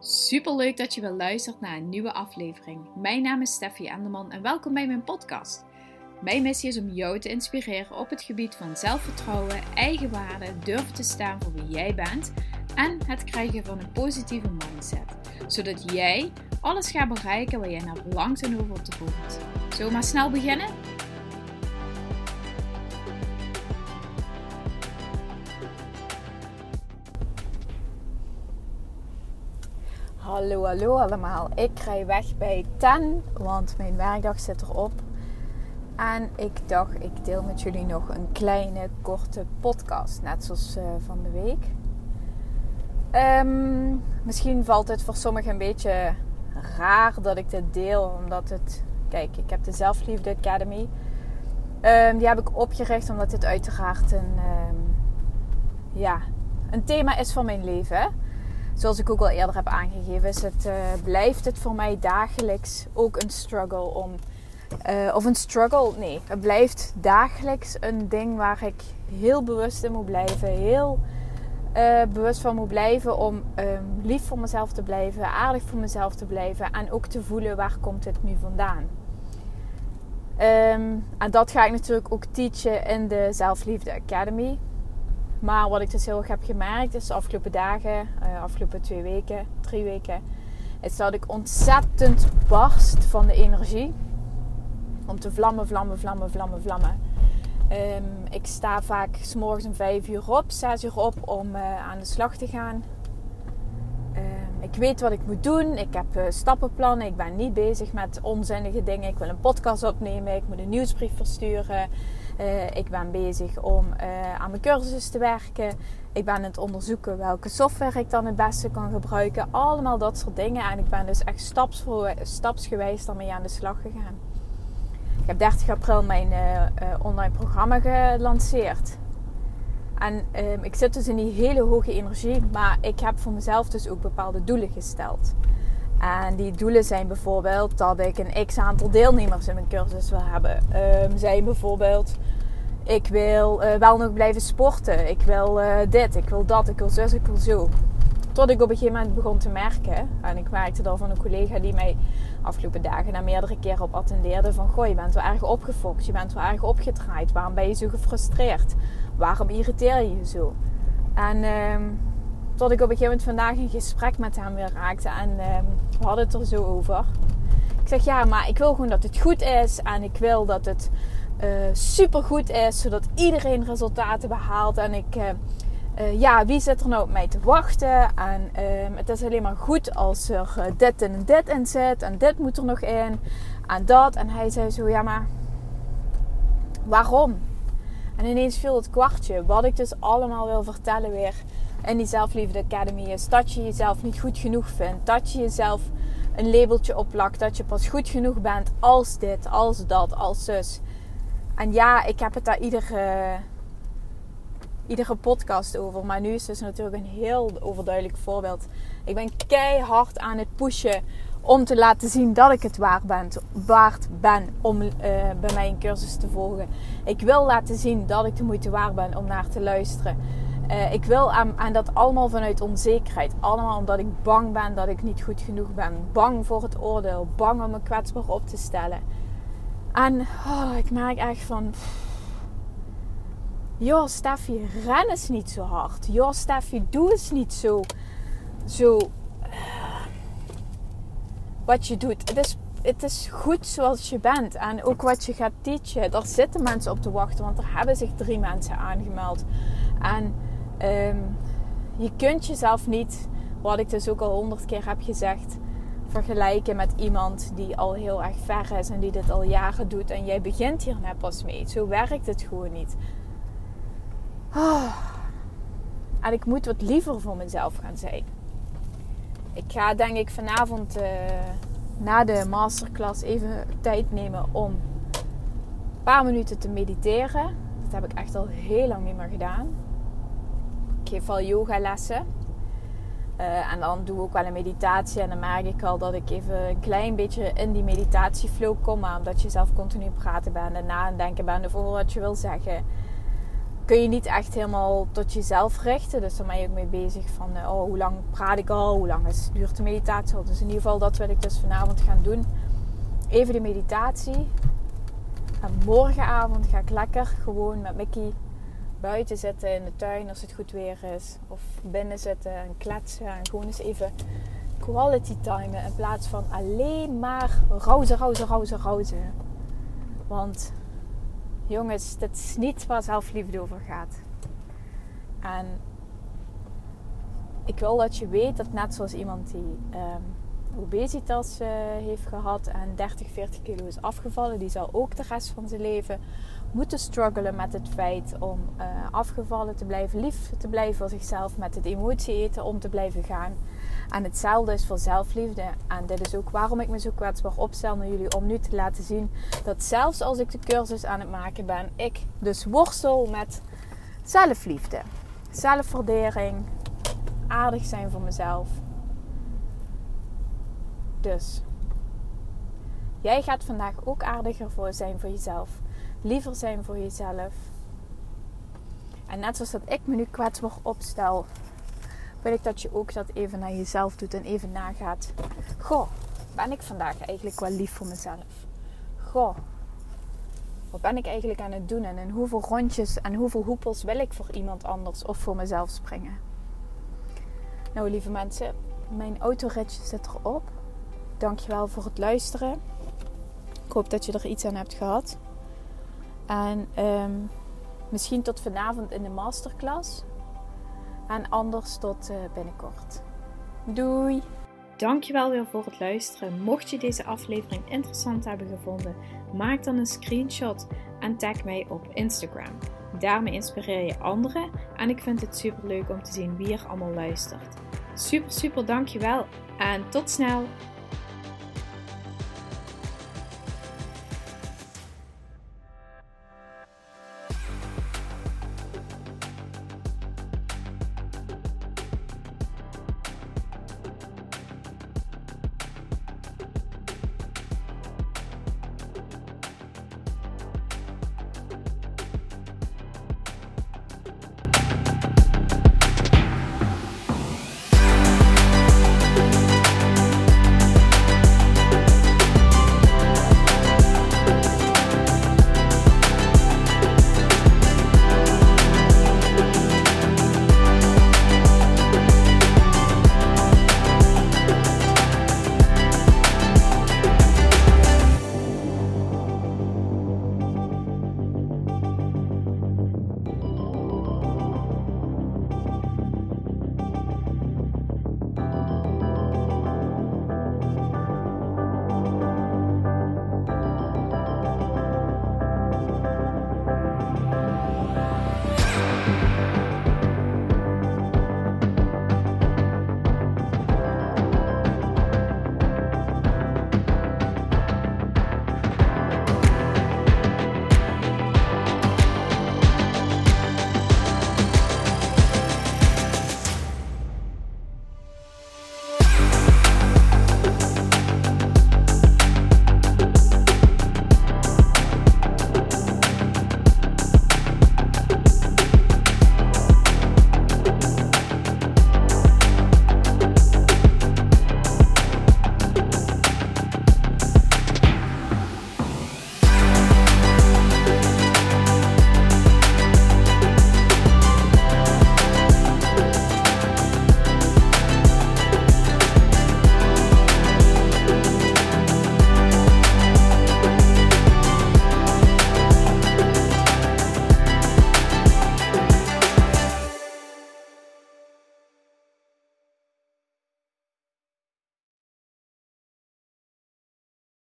Super leuk dat je weer luistert naar een nieuwe aflevering. Mijn naam is Steffi Enderman en welkom bij mijn podcast. Mijn missie is om jou te inspireren op het gebied van zelfvertrouwen, eigenwaarde, durven te staan voor wie jij bent en het krijgen van een positieve mindset. Zodat jij alles gaat bereiken waar jij naar verlangt en over te voelt. Zullen we maar snel beginnen? Hallo, hallo allemaal. Ik rij weg bij Ten, want mijn werkdag zit erop. En ik dacht, ik deel met jullie nog een kleine, korte podcast, net zoals uh, van de week. Um, misschien valt het voor sommigen een beetje raar dat ik dit deel, omdat het... Kijk, ik heb de Zelfliefde Academy. Um, die heb ik opgericht omdat dit uiteraard een, um, ja, een thema is van mijn leven zoals ik ook al eerder heb aangegeven, het, uh, blijft het voor mij dagelijks ook een struggle om. Uh, of een struggle, nee. Het blijft dagelijks een ding waar ik heel bewust in moet blijven. Heel uh, bewust van moet blijven om um, lief voor mezelf te blijven, aardig voor mezelf te blijven. En ook te voelen waar komt het nu vandaan. Um, en dat ga ik natuurlijk ook teachen in de Zelfliefde Academy. Maar wat ik dus heel erg heb gemerkt is de afgelopen dagen, uh, afgelopen twee weken, drie weken, is dat ik ontzettend barst van de energie. Om te vlammen, vlammen, vlammen, vlammen, vlammen. Um, ik sta vaak s morgens om vijf uur op, zes uur op om uh, aan de slag te gaan. Ik weet wat ik moet doen. Ik heb uh, stappenplannen. Ik ben niet bezig met onzinnige dingen. Ik wil een podcast opnemen. Ik moet een nieuwsbrief versturen. Uh, ik ben bezig om uh, aan mijn cursus te werken. Ik ben aan het onderzoeken welke software ik dan het beste kan gebruiken. Allemaal dat soort dingen. En ik ben dus echt staps voor, stapsgewijs daarmee aan de slag gegaan. Ik heb 30 april mijn online programma gelanceerd. En ehm, ik zit dus in die hele hoge energie. Maar ik heb voor mezelf dus ook bepaalde doelen gesteld. En die doelen zijn bijvoorbeeld dat ik een x aantal deelnemers in mijn cursus wil hebben. Um, zijn bijvoorbeeld, ik wil uh, wel nog blijven sporten. Ik wil uh, dit, ik wil dat, ik wil zus, ik wil zo. Tot ik op een gegeven moment begon te merken. En ik merkte dat van een collega die mij afgelopen dagen na meerdere keren op attendeerde. Van goh, je bent wel erg opgefokt. Je bent wel erg opgedraaid. Waarom ben je zo gefrustreerd? Waarom irriteer je je zo? En... Um, tot ik op een gegeven moment vandaag een gesprek met hem weer raakte. En uh, we hadden het er zo over. Ik zeg ja, maar ik wil gewoon dat het goed is. En ik wil dat het uh, super goed is. Zodat iedereen resultaten behaalt. En ik, uh, uh, ja, wie zit er nou op mij te wachten? En ehm, het is alleen maar goed als er dit en dit in zit. En dit moet er nog in. En dat. En hij zei zo, ja maar waarom? En ineens viel het kwartje. Wat ik dus allemaal wil vertellen weer in die Zelfliefde Academy is dat je jezelf niet goed genoeg vindt. Dat je jezelf een labeltje oplakt. Dat je pas goed genoeg bent als dit, als dat, als zus. En ja, ik heb het daar iedere, iedere podcast over. Maar nu is het dus natuurlijk een heel overduidelijk voorbeeld. Ik ben keihard aan het pushen om te laten zien dat ik het waard ben, waard ben om uh, bij mij een cursus te volgen. Ik wil laten zien dat ik de moeite waard ben om naar te luisteren. Uh, ik wil aan, aan, dat allemaal vanuit onzekerheid. Allemaal omdat ik bang ben dat ik niet goed genoeg ben. Bang voor het oordeel. Bang om me kwetsbaar op te stellen. En oh, ik merk echt van... Joh, Steffi, ren eens niet zo hard. Joh, Steffi, doe eens niet zo... Zo... Uh, wat je doet. Het is, het is goed zoals je bent. En ook wat je gaat teachen. Daar zitten mensen op te wachten. Want er hebben zich drie mensen aangemeld. En Um, je kunt jezelf niet, wat ik dus ook al honderd keer heb gezegd, vergelijken met iemand die al heel erg ver is en die dit al jaren doet en jij begint hier net pas mee. Zo werkt het gewoon niet. Oh. En ik moet wat liever voor mezelf gaan zijn. Ik ga denk ik vanavond uh, na de masterclass even tijd nemen om een paar minuten te mediteren. Dat heb ik echt al heel lang niet meer gedaan. Ik geef al yogalessen. Uh, en dan doe ik ook wel een meditatie. En dan merk ik al dat ik even een klein beetje in die meditatieflow kom. Maar omdat je zelf continu praten bent en nadenken bent over wat je wil zeggen. Kun je niet echt helemaal tot jezelf richten. Dus daar ben je ook mee bezig van oh, hoe lang praat ik al, hoe lang is, duurt de meditatie. Dus in ieder geval dat wil ik dus vanavond gaan doen. Even de meditatie. En morgenavond ga ik lekker gewoon met Mickey buiten zitten in de tuin als het goed weer is. Of binnen zitten en kletsen en gewoon eens even quality timen. In plaats van alleen maar rauzen, rauzen, rauzen, rauzen. Want jongens, dit is niet waar zelfliefde over gaat. En ik wil dat je weet dat net zoals iemand die um, obesitas uh, heeft gehad en 30, 40 kilo is afgevallen, die zal ook de rest van zijn leven moeten struggelen met het feit om uh, afgevallen te blijven, lief te blijven voor zichzelf, met het emotie eten om te blijven gaan. En hetzelfde is voor zelfliefde. En dit is ook waarom ik me zo kwetsbaar opstel naar jullie. Om nu te laten zien dat zelfs als ik de cursus aan het maken ben, ik dus worstel met zelfliefde. Zelfwaardering. Aardig zijn voor mezelf. Dus jij gaat vandaag ook aardiger voor zijn voor jezelf. Liever zijn voor jezelf. En net zoals dat ik me nu kwetsbaar opstel, wil ik dat je ook dat even naar jezelf doet en even nagaat. Goh, ben ik vandaag eigenlijk wel lief voor mezelf? Goh, wat ben ik eigenlijk aan het doen en in hoeveel rondjes en hoeveel hoepels wil ik voor iemand anders of voor mezelf springen? Nou, lieve mensen, mijn autoritje zit erop. Dankjewel voor het luisteren. Ik hoop dat je er iets aan hebt gehad. En um, misschien tot vanavond in de masterclass. En anders tot uh, binnenkort. Doei! Dankjewel weer voor het luisteren. Mocht je deze aflevering interessant hebben gevonden, maak dan een screenshot en tag mij op Instagram. Daarmee inspireer je anderen en ik vind het super leuk om te zien wie er allemaal luistert. Super, super dankjewel en tot snel!